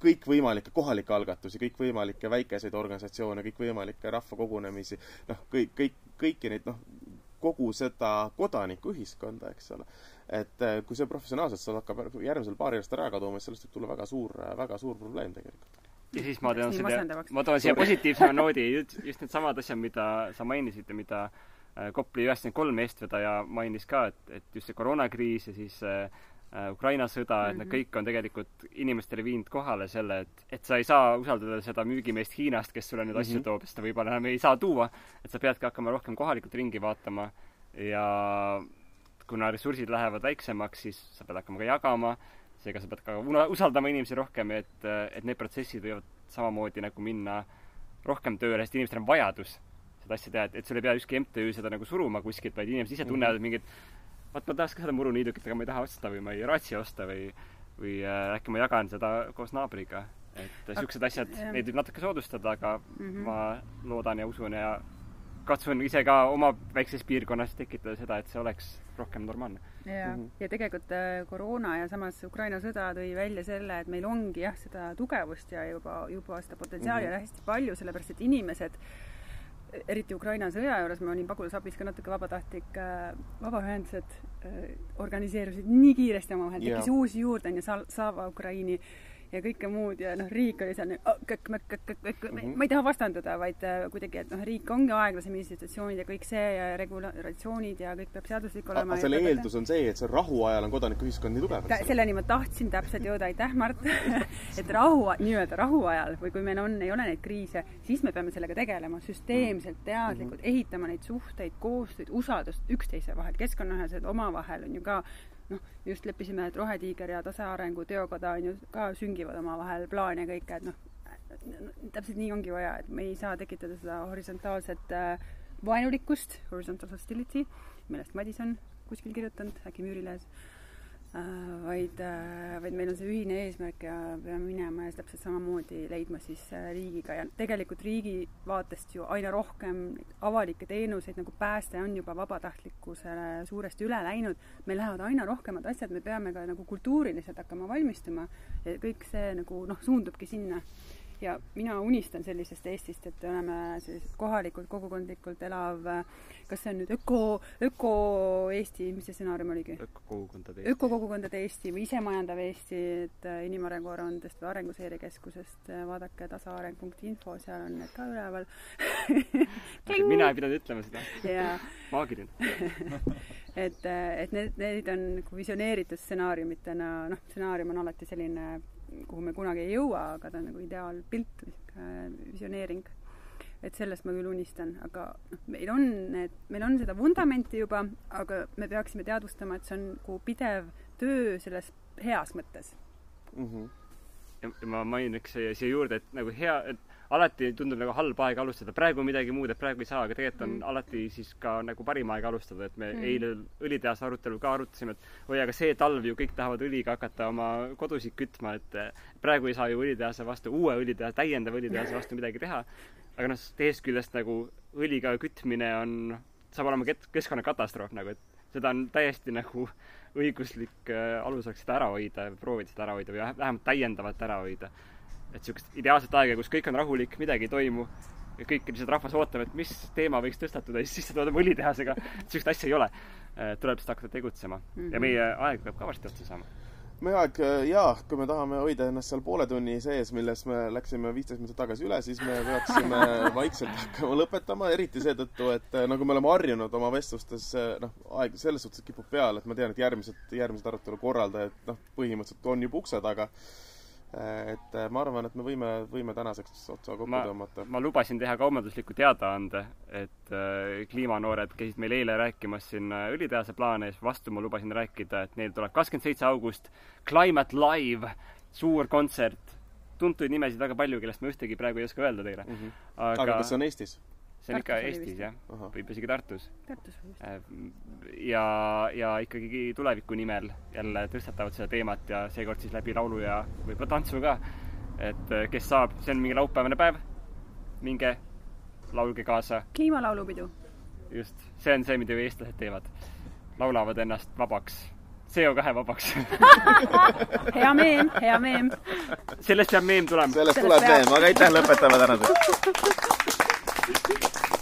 kõikvõimalikke kohalikke algatusi, kõikvõimalikke väikeseid organisatsioone, kõikvõimalikke rahvakogunemisi, noh, kõik, kõik, kõiki neid, noh, kogu seda kodanikuühiskonda, eks ole. et äh, kui see professionaalselt seal hakkab järgmisel paaril aastal ära kaduma, siis sellest võib tulla väga suur, väga suur probleem tegelikult. Ja siis ma toon siia, ma toon siia positiivsema noodi, just, needsamad asjad, mida sa mainisid ja mida äh, Kopli üheksakümmend kolm eestvedaja mainis ka, et, et just see koroonakriis ja siis äh Ukraina sõda mm, -hmm. et need mhm. kõik on tegelikult inimestele viinud kohale selle, et, et sa ei saa usaldada seda müügimeest Hiinast, kes sulle neid mm -hmm. asju mhm. toob, sest ta võib-olla enam ei saa tuua, et sa peadki hakkama rohkem kohalikult ringi vaatama ja kuna ressursid lähevad väiksemaks, siis sa pead hakkama ka jagama seega sa pead ka usaldama inimesi rohkem, et, et need protsessid võivad samamoodi nagu minna rohkem tööle, sest inimestel on vajadus seda asja teha, et, et sul ei pea ükski MTÜ seda nagu suruma kuskilt, vaid inimesed ise tunnevad mm -hmm. mingit vaat ma tahaks ka seda muruniidukit, aga ma ei taha osta või ma ei raatsi osta või või äh, äkki ma jagan seda koos naabriga. et niisugused asjad, neid võib natuke soodustada, aga mm -hmm. ma loodan ja usun ja katsun ise ka oma väikses piirkonnas tekitada seda, et see oleks rohkem normaalne. ja mm, -hmm. ja tegelikult äh, koroona ja samas Ukraina sõda tõi välja selle, et meil ongi jah, seda tugevust ja juba, juba seda potentsiaali mm -hmm. hästi palju, sellepärast et inimesed eriti Ukraina sõja juures, ma olin pagulasabis ka natuke vabatahtlik äh,, vabaühendused äh, organiseerusid nii kiiresti omavahel, tekkis yeah. uusi juurde, on ju, Slava Ukraini äh, ja kõike muud ja noh, riik oli seal kõkk-mäkk-kõkk-kõkk, mhm. ma ei taha vastandada, vaid äh, kuidagi, et noh, riik ongi aeglasem institutsioonid ja kõik see ja regulatsioonid ja kõik peab seaduslik olema. aga selle eeldus on see, et see rahuajal on kodanikuühiskond nii tugev. selleni ma tahtsin täpselt jõuda, aitäh, Mart et rahu, nii-öelda rahuajal või kui meil on, ei ole neid kriise, siis me peame sellega tegelema süsteemselt, mhm. teadlikult mm, -hmm. ehitama neid suhteid, koostööd, usaldust üksteise vahel, keskkonnaühendused omavahel on ju ka noh, just leppisime, et Rohetiiger ja Tasaarengu Teokoda on ju ka süngivad omavahel plaane kõike, et noh, täpselt nii ongi vaja, et me ei saa tekitada seda horisontaalset äh, vaenulikkust, horizontal hostility, millest Madis on kuskil kirjutanud, äkki Müürilehes vaid äh,, vaid meil on see ühine eesmärk ja peame minema ja täpselt samamoodi leidma siis äh, riigiga. Ja tegelikult riigi vaatest ju aina rohkem avalikke teenuseid nagu pääste on juba vabatahtlikkusele suuresti üle läinud, meil lähevad aina rohkemad asjad, me peame ka nagu kultuuriliselt hakkama valmistuma. Ja kõik see nagu noh, suundubki sinna ja mina unistan sellisest Eestist, et oleme sellised kohalikult, kogukondlikult elav, kas see on nüüd öko, öko-Eesti, mis see stsenaarium oligi? ökokogukondade Eesti. ökokogukondade Eesti või isemajandav Eesti, et äh, Inimarengu Aruandest või Arenguseire Keskusest äh, vaadake tasaareng.info, seal on need ka üleval mina ei pidanud ütlema seda jaa. maagiline et, äh, et need, need on nagu visioneeritud stsenaariumitena, noh, stsenaarium on alati selline kuhu me kunagi ei jõua, aga ta on nagu ideaalpilt, niisugune visioneering. et sellest ma küll unistan, aga noh, meil on need, meil on seda vundamenti juba, aga me peaksime teadvustama, et see on nagu pidev töö selles heas mõttes mm. -hmm. ja ma mainiks siia juurde, et nagu hea, et alati tundub nagu halb aeg alustada, praegu midagi muud, et praegu ei saa, aga tegelikult on mm. alati siis ka nagu parim aeg alustada, et me mm. eile õlitehase arutelul ka arutasime, et oi, aga see talv ju kõik tahavad õliga hakata oma kodusid kütma, et praegu ei saa ju õlitehase vastu, uue õlitehase, täiendava õlitehase vastu midagi teha. aga noh, teisest küljest nagu õliga kütmine on, saab olema keskkonnakatastroof nagu, et seda on täiesti nagu õiguslik äh, alus oleks seda ära hoida, proovida seda ära hoida või vähemalt täiendavalt ära hoida et niisugust ideaalset aega, kus kõik on rahulik, midagi ei toimu ja kõik lihtsalt rahvas ootab, et mis teema võiks tõstatuda ja siis sisse tuleb õlitehasega. niisugust asja ei ole. Äh, tuleb lihtsalt hakata tegutsema mm -hmm. ja mhm. meie aeg peab ka varsti otsa saama meie aeg, äh, jaa, kui me tahame hoida ennast seal poole tunni sees, milles me läksime viisteist minutit tagasi üle, siis me peaksime vaikselt hakkama lõpetama, eriti seetõttu, et äh, nagu me oleme harjunud oma vestlustes, noh, aeg selles suhtes kipub peale, et ma tean, et järgmised, järgmised arutelu korraldajad, noh, põhimõtteliselt on juba ukse taga et äh, ma arvan, et me võime, võime tänaseks otsa kokku ma, tõmmata. ma lubasin teha kaubandusliku teadaande, et äh, kliimanoored käisid meil eile rääkimas siin äh, õlitehase plaane ja siis vastu ma lubasin rääkida, et neil tuleb kakskümmend seitse august Climate Live, suur kontsert. tuntuid nimesid väga palju, kellest ma ühtegi praegu ei oska öelda teile mm. -hmm. aga, aga kas see on Eestis? See on ikka Eestis, jah. võib isegi Tartus. Tartus just. Äh, ja, ja ikkagi tuleviku nimel jälle tõstatavad seda teemat ja seekord siis läbi laulu ja võib-olla tantsu ka. et äh, kes saab, see on mingi laupäevane päev, minge, laulge kaasa. kliimalaulupidu. just, see on see, mida ju eestlased teevad. laulavad ennast vabaks CO2 vabaks hea meem, hea meem. sellest peab meem tulema. sellest tuleb meem, aga aitäh, lõpetame tänaseks. Thank you.